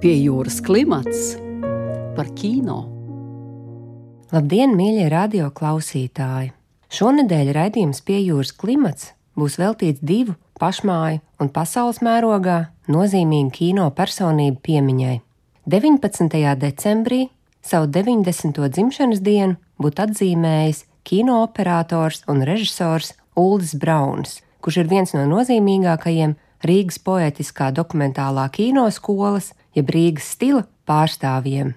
Pie jūras klimats par kino. Labdien, mīļie radio klausītāji! Šonadēļ raidījums Pie jūras klimats būs veltīts divu pašmāju un pasaules mērogā nozīmīgu kino personību piemiņai. 19. decembrī savu 90. dzimšanas dienu būtu atzīmējis kino operators un režisors Uldis Brauns, kurš ir viens no nozīmīgākajiem Rīgas poetiskā dokumentālā kinoskolas, jeb Rīgas stila pārstāvjiem.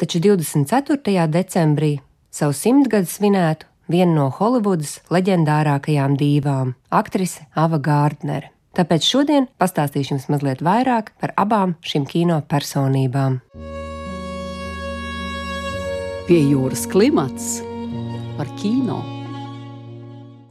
Taču 24. decembrī savu simtgadu svinētu viena no Holivudas leģendārākajām dīvām - aktrise Ava Gārdnere. Tāpēc šodien pastāstīšu jums mazliet vairāk par abām šīm kino personībām. Pie jūras klimats par kino.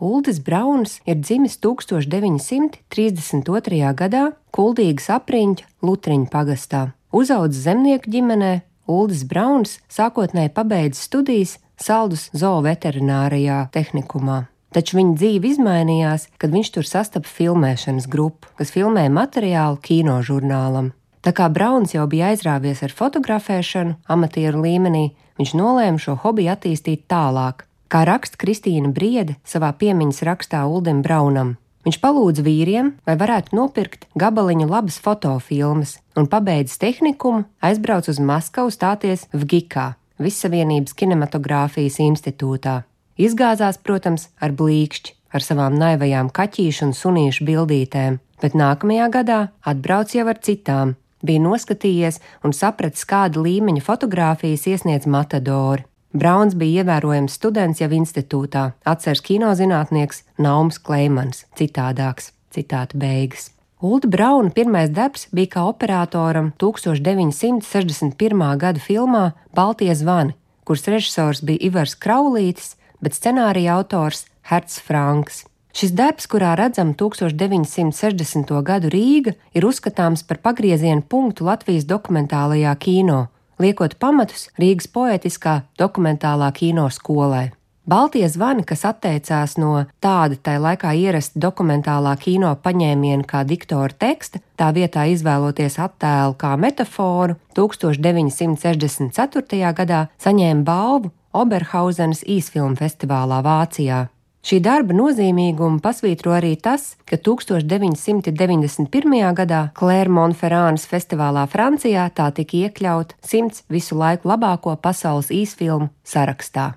Uldis Brauns ir dzimis 1932. gadā Kuldīgas apriņķa Lutriņa pagastā. Uzaudzis zemnieku ģimenē, Uldis Brauns sākotnēji pabeidza studijas Saldus zooveterinārijā tehnikumā. Taču viņa dzīve izmainījās, kad viņš tur sastapa filmēšanas grupu, kas filmēja materiālu kino žurnālam. Tā kā Brauns jau bija aizrāvies ar fotografēšanu, amatieru līmenī, viņš nolēma šo hobiju attīstīt tālāk, kā raksta Kristīna Briede savā piemiņas rakstā Uldim Braunam. Viņš palūdza vīriem, vai varētu nopirkt gabaliņu labas fotofilmas, un pabeidzis tehnikumu, aizbrauc uz Maskavu stāties Vgikā, Vissavienības kinematogrāfijas institūtā. Izgāzās, protams, ar blīkšķi, ar savām naivajām kaķīšu un sunīšu bildītēm, bet nākamajā gadā atbrauc jau ar citām, bija noskatījies un sapratis, kāda līmeņa fotogrāfijas iesniedz Matadori. Brauns bija ievērojams students jau institūtā, atceras kinozinātnieks Naums Kleimans, citādāks, citāta beigas. Ulda Brauna pirmais darbs bija kā operatoram 1961. gada filmā Baltie zvani, kuras režisors bija Ivars Kraulītis, bet scenārija autors Herts Franks. Šis darbs, kurā redzama 1960. gadu Rīga, ir uzskatāms par pagrieziena punktu Latvijas dokumentālajā kino, liekot pamatus Rīgas poetiskā dokumentālā kino skolai. Baltie zvani, kas atteicās no tāda tai laikā ierasta dokumentālā kino paņēmiena kā diktora teksta, tā vietā izvēloties attēlu kā metaforu, 1964. gadā saņēma balvu Oberhausenas īsfilmu festivālā Vācijā. Šī darba nozīmīgumu pasvītro arī tas, ka 1991. gadā Clermont-Ferrānas festivālā Francijā tā tika iekļauta simts visu laiku labāko pasaules īsfilmu sarakstā.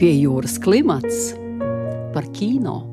Pie jūras klimats par kino.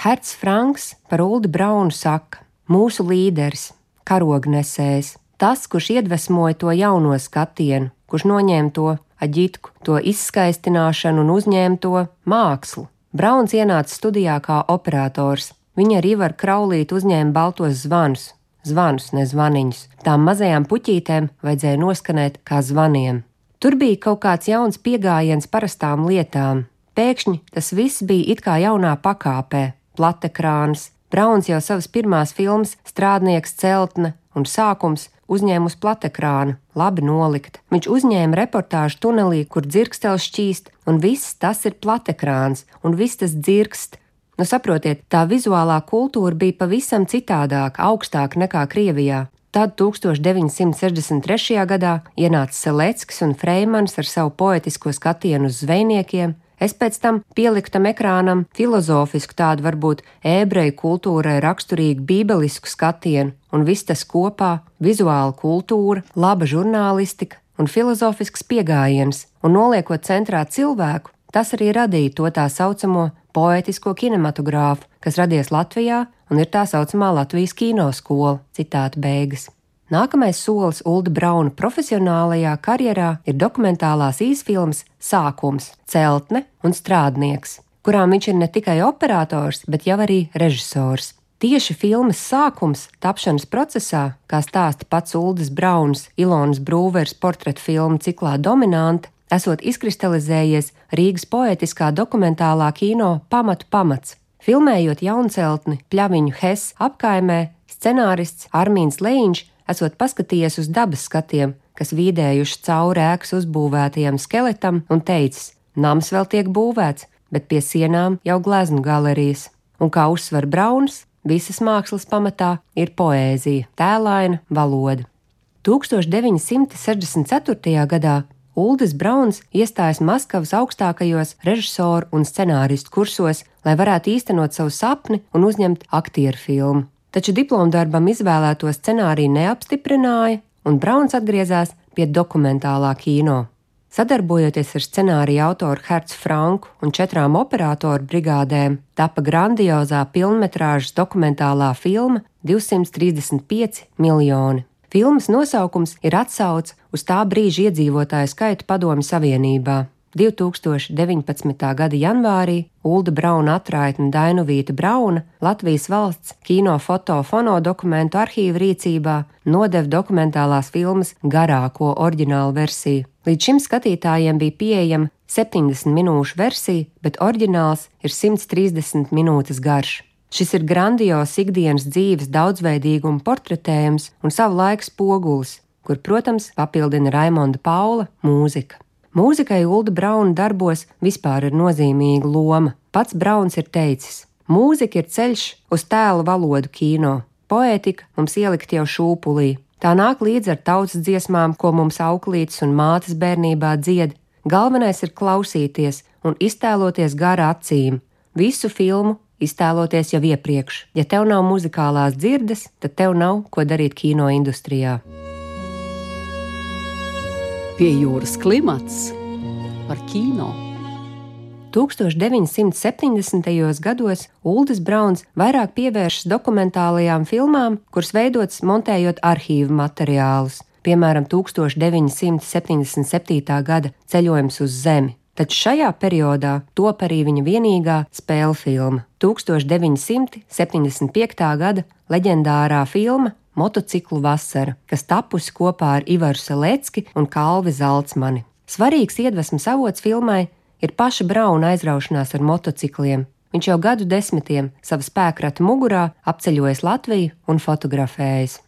Herts Franks par Uldi Braunu saka: Mūsu līderis, karognesējs, tas, kurš iedvesmoja to jauno skatienu, kurš noņēma to aģitku, to izskaistināšanu un uzņēma to mākslu. Brauns ienāca studijā kā operators. Viņa arī var kraulīt uzņēma baltos zvanus, zvanus, ne zvaniņus. Tām mazajām puķītēm vajadzēja noskanēt kā zvaniem. Tur bija kaut kāds jauns pieejams parastām lietām. Pēkšņi tas viss bija it kā jaunā pakāpē, platekrāns. Brauns jau savas pirmās filmas Strādnieks celtne un sākums uzņēma uz platekrāna, labi nolikt. Viņš uzņēma reportāžu tunelī, kur dzirkstels šķīst, un viss tas ir platekrāns, un viss tas dzirkst. Nu, saprotiet, tā vizuālā kultūra bija pavisam citādāka, augstāka nekā Krievijā. Tad 1963. gadā ienāca Seleckis un Freimans ar savu poetisko skatienu uz zvejniekiem, Es pēc tam pieliku tam ekrānam filozofisku, tādu varbūt ebreju kultūrai raksturīgu bībelisku skatienu, un viss tas kopā - vizuāla kultūra, laba žurnālistika un filozofisks pieejams, un noliekot centrā cilvēku, tas arī radīja to tā saucamo poetisko kinematogrāfu, kas radies Latvijā un ir tā saucamā Latvijas kinoskola. Citāta beigas. Nākamais solis Ulda Brauna profesionālajā karjerā ir dokumentālās īsfilmas Sākums, Celtne un Strādnieks, kurām viņš ir ne tikai operators, bet jau arī režisors. Tieši filmas sākums tapšanas procesā, kā stāsta pats Uldis Brauns, Ilonas Brūvers portretu filmu ciklā Dominante, esot izkristalizējies Rīgas poetiskā dokumentālā kino pamatu pamats. Filmējot jaunceltni Pļaviņu Hes apkaimē, scenārists Armīns Leņņš esot paskatījies uz dabas skatiem, kas vīdējuši cauri ēkas uzbūvētajam skeletam, un teicis: Nams vēl tiek būvēts, bet pie sienām jau gleznu galerijas. Un kā uzsver Brauns, visas mākslas pamatā ir poēzija, tēlaina valoda. 1964. gadā Uldis Brauns iestājas Maskavas augstākajos režisoru un scenāristu kursos, lai varētu īstenot savu sapni un uzņemt aktieru filmu. Taču diplomdarbam izvēlēto scenāriju neapstiprināja, un Brauns atgriezās pie dokumentālā kino. Sadarbojoties ar scenāriju autoru Hercu Franku un četrām operatoru brigādēm, tapa grandiozā filmas dokumentālā filma 235 miljoni. Filmas nosaukums ir atsauce uz tā brīža iedzīvotāju skaitu Padomju Savienībā. 2019. gada janvārī Ulda Brauna atraitne Dainuvīta Brauna Latvijas valsts kino fotofono dokumentu arhīva rīcībā nodeva dokumentālās filmas garāko oriģinālu versiju. Līdz šim skatītājiem bija pieejama 70 minūšu versija, bet oriģināls ir 130 minūtes garš. Šis ir grandios ikdienas dzīves daudzveidīguma portretējums un savu laiku spogulis, kur, protams, papildina Raimonda Paula mūzika. Mūzikai Ulda Brauna darbos vispār ir nozīmīga loma. Pats Brauns ir teicis: Mūzika ir ceļš uz tēla valodu kino, poētika mums ielikt jau šūpulī. Tā nāk līdz ar tautas dziesmām, ko mums auklītes un mātes bērnībā dzied. Galvenais ir klausīties un iztēloties gara acīm, visu filmu iztēloties jau iepriekš. Ja tev nav muzikālās dzirdes, tad tev nav ko darīt kino industrijā. Pie jūras klimats par kino. 1970. gados Uldis Brauns vairāk pievēršas dokumentālajām filmām, kuras veidotas montējot arhīvu materiālus, piemēram, 1977. gada ceļojums uz Zemi. Taču šajā periodā top arī viņa vienīgā spēļu filma - 1975. gada leģendārā filma Motociklu vasara, kas tapusi kopā ar Ivaru Selecki un Kalvi Zaltsmani. Svarīgs iedvesmas avots filmai ir paša Brauna aizraušanās ar motocikliem. Viņš jau gadu desmitiem savā spēkrata mugurā apceļojis Latviju un fotografējis.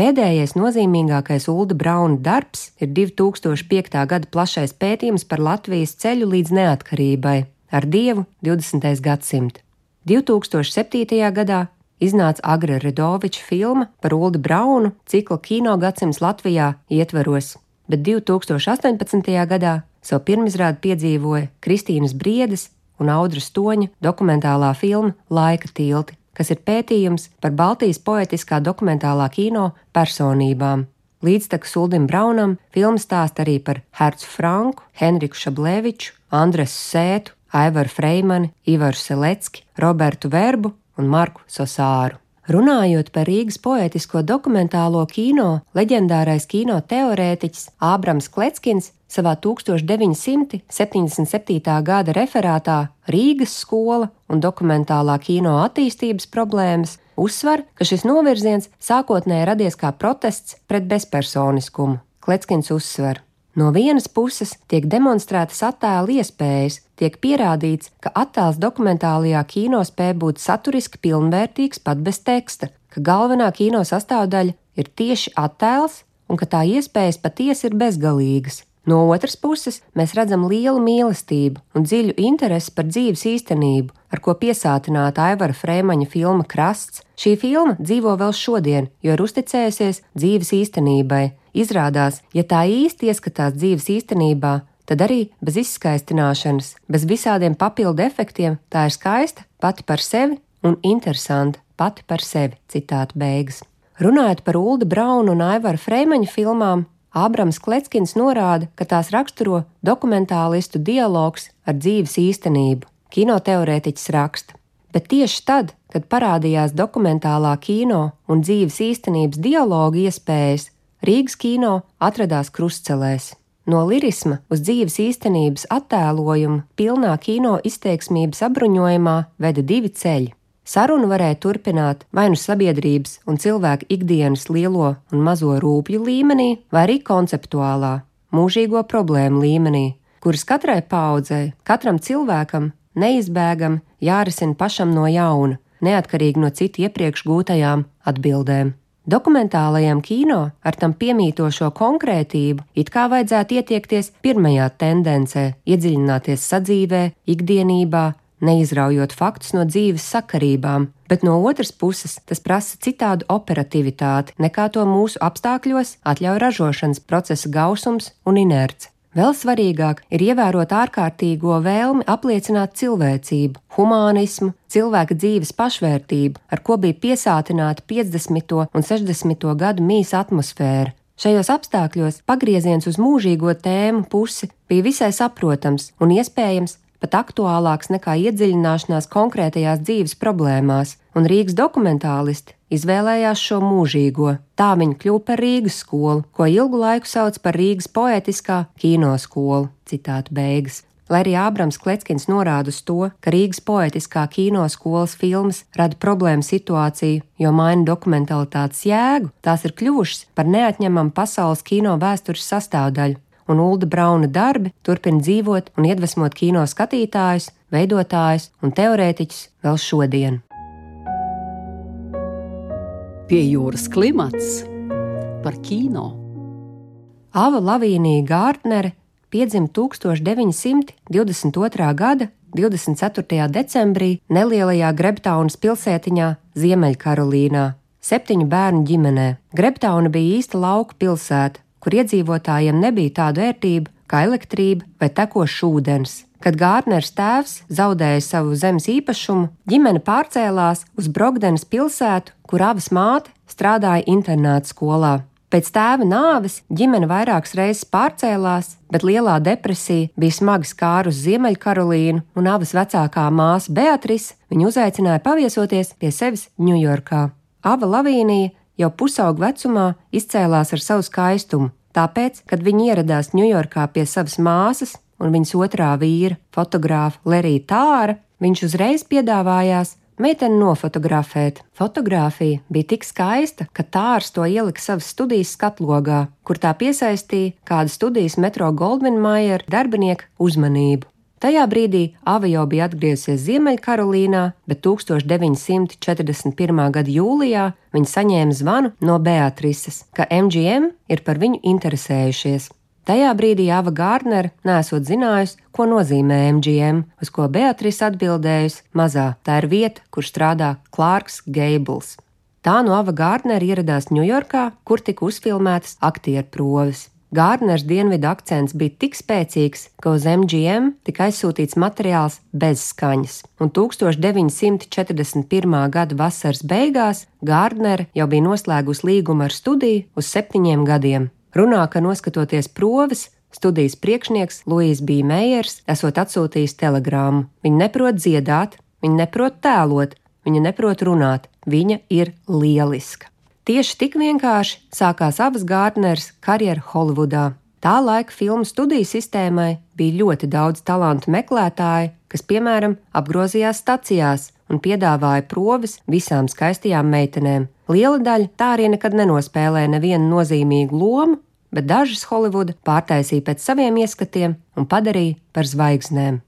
Pēdējais nozīmīgākais Ulda Brauna darbs ir 2005. gada plašais pētījums par Latvijas ceļu līdz neatkarībai ar Dievu 20. gadsimtu. 2007. gadā iznāca Agra Redoviča filma par Ulda Braunu cikla Kino gadsimts Latvijā ietveros, bet 2018. gadā savu pirmizrādi piedzīvoja Kristīnas Briedes un Audras Toņa dokumentālā filma Laika tilti kas ir pētījums par Baltijas poetiskā dokumentālā kino personībām. Līdztekus Uldim Braunam filma stāsta arī par Hercu Franku, Henriku Šablēviču, Andresu Sētu, Aivaru Freimani, Ivaru Selecki, Robertu Verbu un Marku Sosāru. Runājot par Rīgas poetisko dokumentālo kino, leģendārais kino teorētiķis Ābrams Kletskins savā 1977. gada referātā Rīgas skola un dokumentālā kino attīstības problēmas uzsver, ka šis novirziens sākotnēji radies kā protests pret bezpersoniskumu. Kletskins uzsver, No vienas puses tiek demonstrētas attēlu iespējas, tiek pierādīts, ka attēls dokumentālajā kino spēj būt saturiski pilnvērtīgs pat bez teksta, ka galvenā kino sastāvdaļa ir tieši attēls un ka tā iespējas patiesi ir bezgalīgas. No otras puses, mēs redzam lielu mīlestību un dziļu interesi par dzīves īstenību, ar ko piesātināta Aivara Frēmaņa filma Krasts. Šī filma dzīvo vēl šodien, jo ir uzticējusies dzīves īstenībai. Izrādās, ja tā īsti ieskatās dzīves īstenībā, tad arī bez izskaistināšanas, bez visādiem papildu efektiem, tā ir skaista pati par sevi un interesanta pati par sevi. Citāta beigas. Runājot par Ulda Brauna un Aivara Frēmaņa filmām, Ābrams Kletskins norāda, ka tās raksturo dokumentālistu dialogs ar dzīves īstenību. Kinoteorētiķis raksta, bet tieši tad, kad parādījās dokumentālā kino un dzīves īstenības dialogu iespējas, Rīgas kino atradās krustcelēs. No lirisma uz dzīves īstenības attēlojumu pilnā kino izteiksmības apbruņojumā veda divi ceļi. Sarunu varēja turpināt vai nu sabiedrības un cilvēku ikdienas lielo un mazo rūpju līmenī, vai arī konceptuālā, mūžīgo problēmu līmenī, kuras katrai paudzei, katram cilvēkam neizbēgami jārisina pašam no jauna, neatkarīgi no citu iepriekš gūtajām atbildēm. Dokumentālajam kino ar tam piemītošo konkrētību it kā vajadzētu ietiekties pirmajā tendencē, iedziļināties sadzīvē, ikdienībā, neizraujot faktus no dzīves sakarībām, bet no otras puses tas prasa citādu operativitāti nekā to mūsu apstākļos atļauj ražošanas procesa gausums un inerce. Vēl svarīgāk ir ievērot ārkārtīgo vēlmi apliecināt cilvēcību, humānismu, cilvēka dzīves pašvērtību, ar ko bija piesātināta 50. un 60. gadu mīsa atmosfēra. Šajos apstākļos pagrieziens uz mūžīgo tēmu pusi bija visai saprotams un iespējams pat aktuālāks nekā iedziļināšanās konkrētajās dzīves problēmās, un Rīgas dokumentālisti izvēlējās šo mūžīgo. Tā viņi kļuva par Rīgas skolu, ko ilgu laiku sauc par Rīgas poetiskā kinoskolu. Citāta beigas. Lai arī Ābrams Kletskins norāda uz to, ka Rīgas poetiskā kinoskolas filmas rada problēmu situāciju, jo maina dokumentalitātes jēgu, tās ir kļuvušas par neatņemamu pasaules kino vēstures sastāvdaļu, un Ulda Brauna darbi turpina dzīvot un iedvesmot kino skatītājus, veidotājus un teorētiķus vēl šodien. Pie jūras klimats par kino. Ava Lavīnija Gārtnere piedzima 1922. gada 24. decembrī nelielajā Grebtaunas pilsētiņā Ziemeļkarolīnā, septiņu bērnu ģimenē. Grebtauna bija īsta lauka pilsēta, kur iedzīvotājiem nebija tādu ērtību kā elektrība vai tekošs ūdens. Kad Gārners tēvs zaudēja savu zemes īpašumu, ģimene pārcēlās uz Brokdenes pilsētu, kur abas māte strādāja internāta skolā. Pēc tēva nāves ģimene vairākas reizes pārcēlās, bet lielā depresija bija smagi skārus Ziemeļkarolīnu, un abas vecākā māsa Beatrice viņu uzaicināja paviesoties pie sevis Ņujorkā. Ava Lavīnija jau pusaugu vecumā izcēlās ar savu skaistumu, tāpēc, kad viņi ieradās Ņujorkā pie savas māsas un viņas otrā vīra, fotogrāfa Lerija Tāra, viņš uzreiz piedāvājās meiteni nofotografēt. Fotogrāfija bija tik skaista, ka Tārs to ielika savas studijas skatlogā, kur tā piesaistīja kādu studijas metro Goldmanmajer darbinieku uzmanību. Tajā brīdī Ava jau bija atgriezusies Ziemeļkarolīnā, bet 1941. gada jūlijā viņa saņēma zvanu no Beatrises, ka MGM ir par viņu interesējušies. Tajā brīdī Ava Gārnere nesot zinājusi, ko nozīmē MGM, uz ko Beatrice atbildējusi: Mazā, tā ir vieta, kur strādā Klārks Geibles. Tā no Ava Gārnera ieradās Ņujorkā, kur tika uzfilmētas aktieru proves. Gārners dienvidu akcents bija tik spēcīgs, ka uz MGM tika aizsūtīts materiāls bez skaņas, un 1941. gada vasaras beigās Gārnere jau bija noslēgusi līgumu ar studiju uz septiņiem gadiem. Runā, ka noskatoties proves, studijas priekšnieks Luīs B. Meijers esot atsūtījis telegrāmu. Viņa neprot dziedāt, viņa neprot tēlot, viņa neprot runāt, viņa ir lieliska. Tieši tik vienkārši sākās abas Gārtneres karjeras Holivudā. Tā laika filmu studiju sistēmai bija ļoti daudz talantu meklētāju, kas, piemēram, apgrozījās stacijās un piedāvāja provis visām skaistajām meitenēm. Liela daļa tā arī nekad nenospēlēja nevienu nozīmīgu lomu, bet dažas Holivuda pārtaisīja pēc saviem ieskatiem un padarīja par zvaigznēm.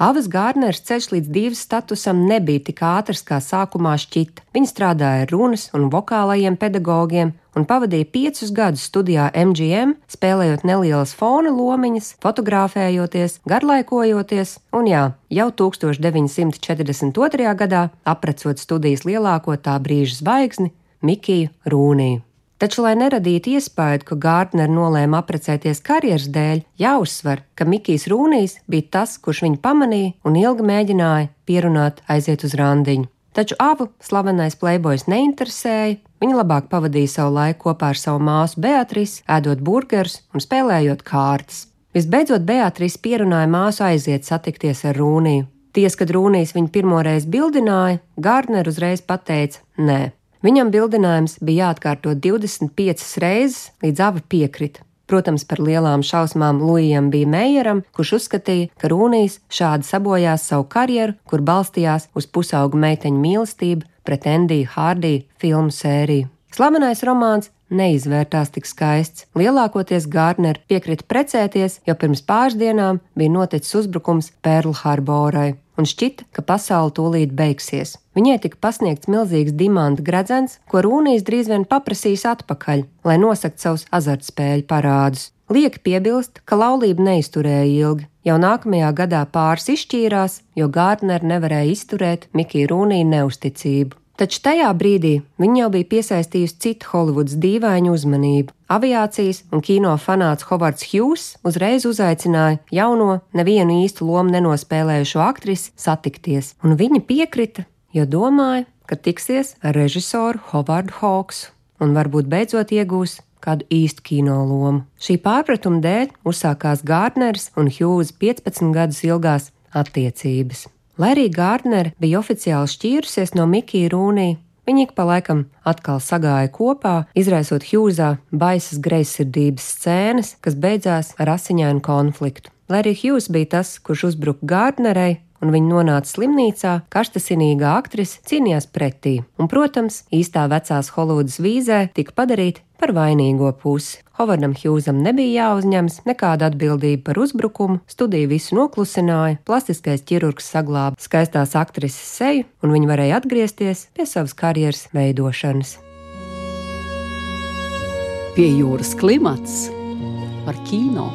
Avas Gārners ceļš līdz divas statusam nebija tik ātrs, kā sākumā šķita. Viņa strādāja ar runas un vokālajiem pedagogiem un pavadīja piecus gadus studijā MGM, spēlējot nelielas fona lomiņas, fotografējoties, garlaikojoties, un jā, jau 1942. gadā aprecot studijas lielāko tā brīža zvaigzni Mikiju Rūniju. Taču, lai neradītu iespēju, ka Gārtner nolēma apprecēties karjeras dēļ, jāuzsver, ka Mikijs Rūnijs bija tas, kurš viņu pamanīja un ilgi mēģināja pierunāt aiziet uz randiņu. Taču abu slavenais plēbojs neinteresēja, viņa labāk pavadīja savu laiku kopā ar savu māsu Beatrici, ēdot burgerus un spēlējot kārtas. Visbeidzot, Beatrice pierunāja māsu aiziet satikties ar Rūniju. Ties, kad Rūnijs viņu pirmoreiz bildināja, Gārtner uzreiz pateica: Nē, Viņam bildinājums bija jāatkārto 25 reizes, līdz ava piekrita. Protams, par lielām šausmām Lujam bija Meijeram, kurš uzskatīja, ka Rūnijs šādi sabojās savu karjeru, kur balstījās uz pusaugu meiteņu mīlestību pret Endiju Hārdiju filmu sēriju. Slavenais romāns neizvērtās tik skaists. Lielākoties Gārner piekrita precēties, jo pirms pāris dienām bija noticis uzbrukums Pērlu Harborai un šķita, ka pasaule tūlīt beigsies. Viņai tika pasniegts milzīgs dimanta gredzens, ko Rūnijas drīz vien paprasīs atpakaļ, lai nosakt savus azartspēļu parādus. Lieki piebilst, ka laulība neizturēja ilgi. Jau nākamajā gadā pāris izšķīrās, jo Gārtner nevarēja izturēt Mikija Rūnija neusticību. Taču tajā brīdī viņa jau bija piesaistījusi citu Holivudas dīvainu uzmanību. Aviācijas un kino fanāts Hovards Hughes uzreiz uzaicināja jauno, nevienu īstu lomu nenospēlējušo aktrisi satikties, un viņa piekrita, jo domāja, ka tiksies ar režisoru Hovardu Hawksu un varbūt beidzot iegūs kādu īstu kino lomu. Šī pārpratuma dēļ uzsākās Gārneris un Hughes 15 gadus ilgās attiecības. Lai arī Gārdnere bija oficiāli šķīrusies no Mikija Rūnī, viņi ik pa laikam atkal sagāja kopā, izraisot Hjūzā baisas greizsirdības scēnas, kas beidzās ar asiņainu konfliktu. Lai arī Hjūs bija tas, kurš uzbruka Gārdnerei, un viņa nonāca slimnīcā, karstasinīgā aktrise cīnījās pretī, un, protams, īstā vecās Holivudas vīzē tika padarīta par vainīgo pusi. Hovardam Hjūzam nebija jāuzņemas nekāda atbildība par uzbrukumu, studija visu noklusināja, plastiskais ķirurgs saglāba skaistās aktrises seju, un viņa varēja atgriezties pie savas karjeras veidošanas. Pie jūras klimats par kino.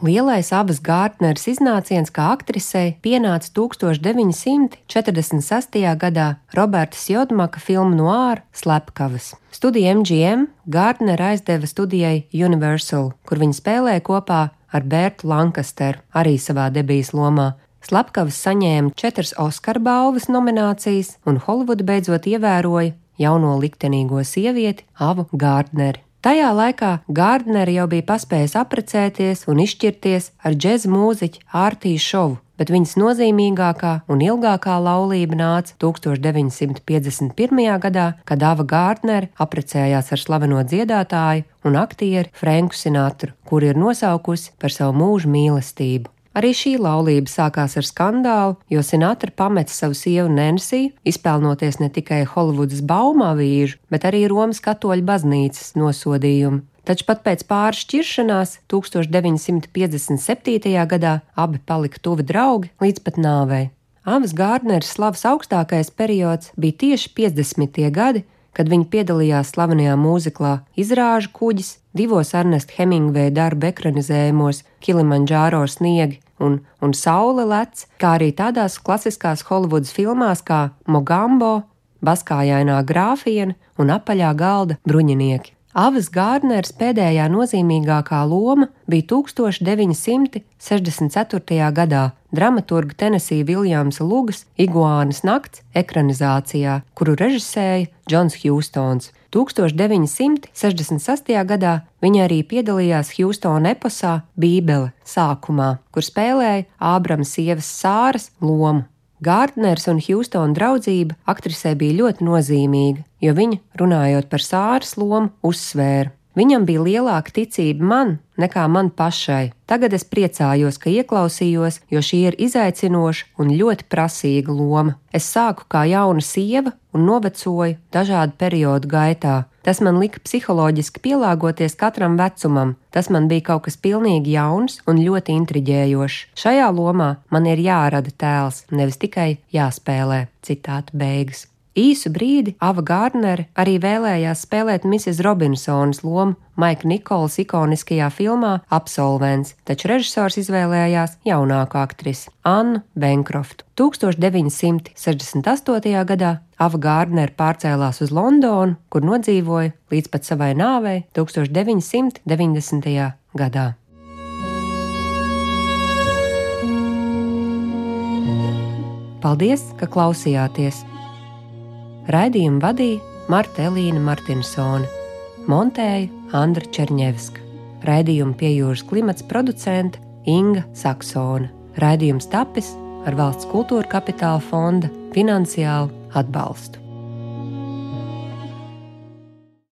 Lielais abas Gārtneres iznāciens kā aktrisei pienāca 1946. gadā Robertas Jodmaka filmu Noāra Slepkavas. Studija MGM Gārtnera aizdeva studijai Universal, kur viņa spēlēja kopā ar Bērtu Lankasteru, arī savā debijas lomā. Slepkavas saņēma četras Oskara balvas nominācijas, un Holivuda beidzot ievēroja jauno liktenīgo sievieti Avu Gārtneri. Tajā laikā Gārdneri jau bija paspējis apprecēties un izšķirties ar džēza mūziķu Ārtīšu šovu, bet viņas nozīmīgākā un ilgākā laulība nāca 1951. gadā, kad Ava Gārdneri apprecējās ar slaveno dziedātāju un aktieru Franku Sinatru, kur ir nosaukusi par savu mūža mīlestību. Arī šī laulība sākās ar skandālu, jo Sinatra pameta savu sievu Nensiju, izpelnoties ne tikai Holivudas baumā vīžu, bet arī Romas katoļu baznīcas nosodījumu. Taču pat pēc pāris šķiršanās 1957. gadā abi palika tuvi draugi līdz pat nāvei. Avas Gārdneres slavas augstākais periods bija tieši 50. gadi, kad viņi piedalījās slavenajā mūziklā Izrāžu kuģis, divos Ernesta Hemingveja darba ekranizējumos Kilimanjāro sniegi un, un Saule lec, kā arī tādās klasiskās Holivudas filmās kā Mogambo, Baskājainā grāfiena un apaļā galda bruņinieki. Avas Gārdners pēdējā nozīmīgākā loma bija 1964. gadā dramaturga Tennessee Viljamsa Lugas Iguānas nakts ekranizācijā, kuru režisēja Džons Hjūstons. 1968. gadā viņa arī piedalījās Hjūstona eposā Bībele sākumā, kur spēlēja Ābrama sievas Sāras lomu. Gārdners un Hjūstona draudzība aktrisē bija ļoti nozīmīga, jo viņa, runājot par Sāras lomu, uzsvēra. Viņam bija lielāka ticība man nekā man pašai. Tagad es priecājos, ka ieklausījos, jo šī ir izaicinoša un ļoti prasīga loma. Es sāku kā jauna sieva un novecoju dažādu periodu gaitā. Tas man lika psiholoģiski pielāgoties katram vecumam. Tas man bija kaut kas pilnīgi jauns un ļoti intriģējošs. Šajā lomā man ir jārada tēls, nevis tikai jāspēlē. Citāta beigas. Īsu brīdi Ava Gārnere arī vēlējās spēlēt Mrs. Robinsonas lomu Maika Nikolas ikoniskajā filmā Absolvents, taču režisors izvēlējās jaunāku aktrisi Annu Benkroftu. 1968. gadā Ava Gārnere pārcēlās uz Londonu, kur nodzīvoja līdz pat savai nāvei 1990. gadā. Paldies, ka klausījāties! Raidījumu vadīja Marta Elīna Martinsone, montēja Andra Černievska, raidījumu pie jūras klimats producente Inga Saksona. Raidījums tapis ar valsts kultūra kapitāla fonda finansiālu atbalstu.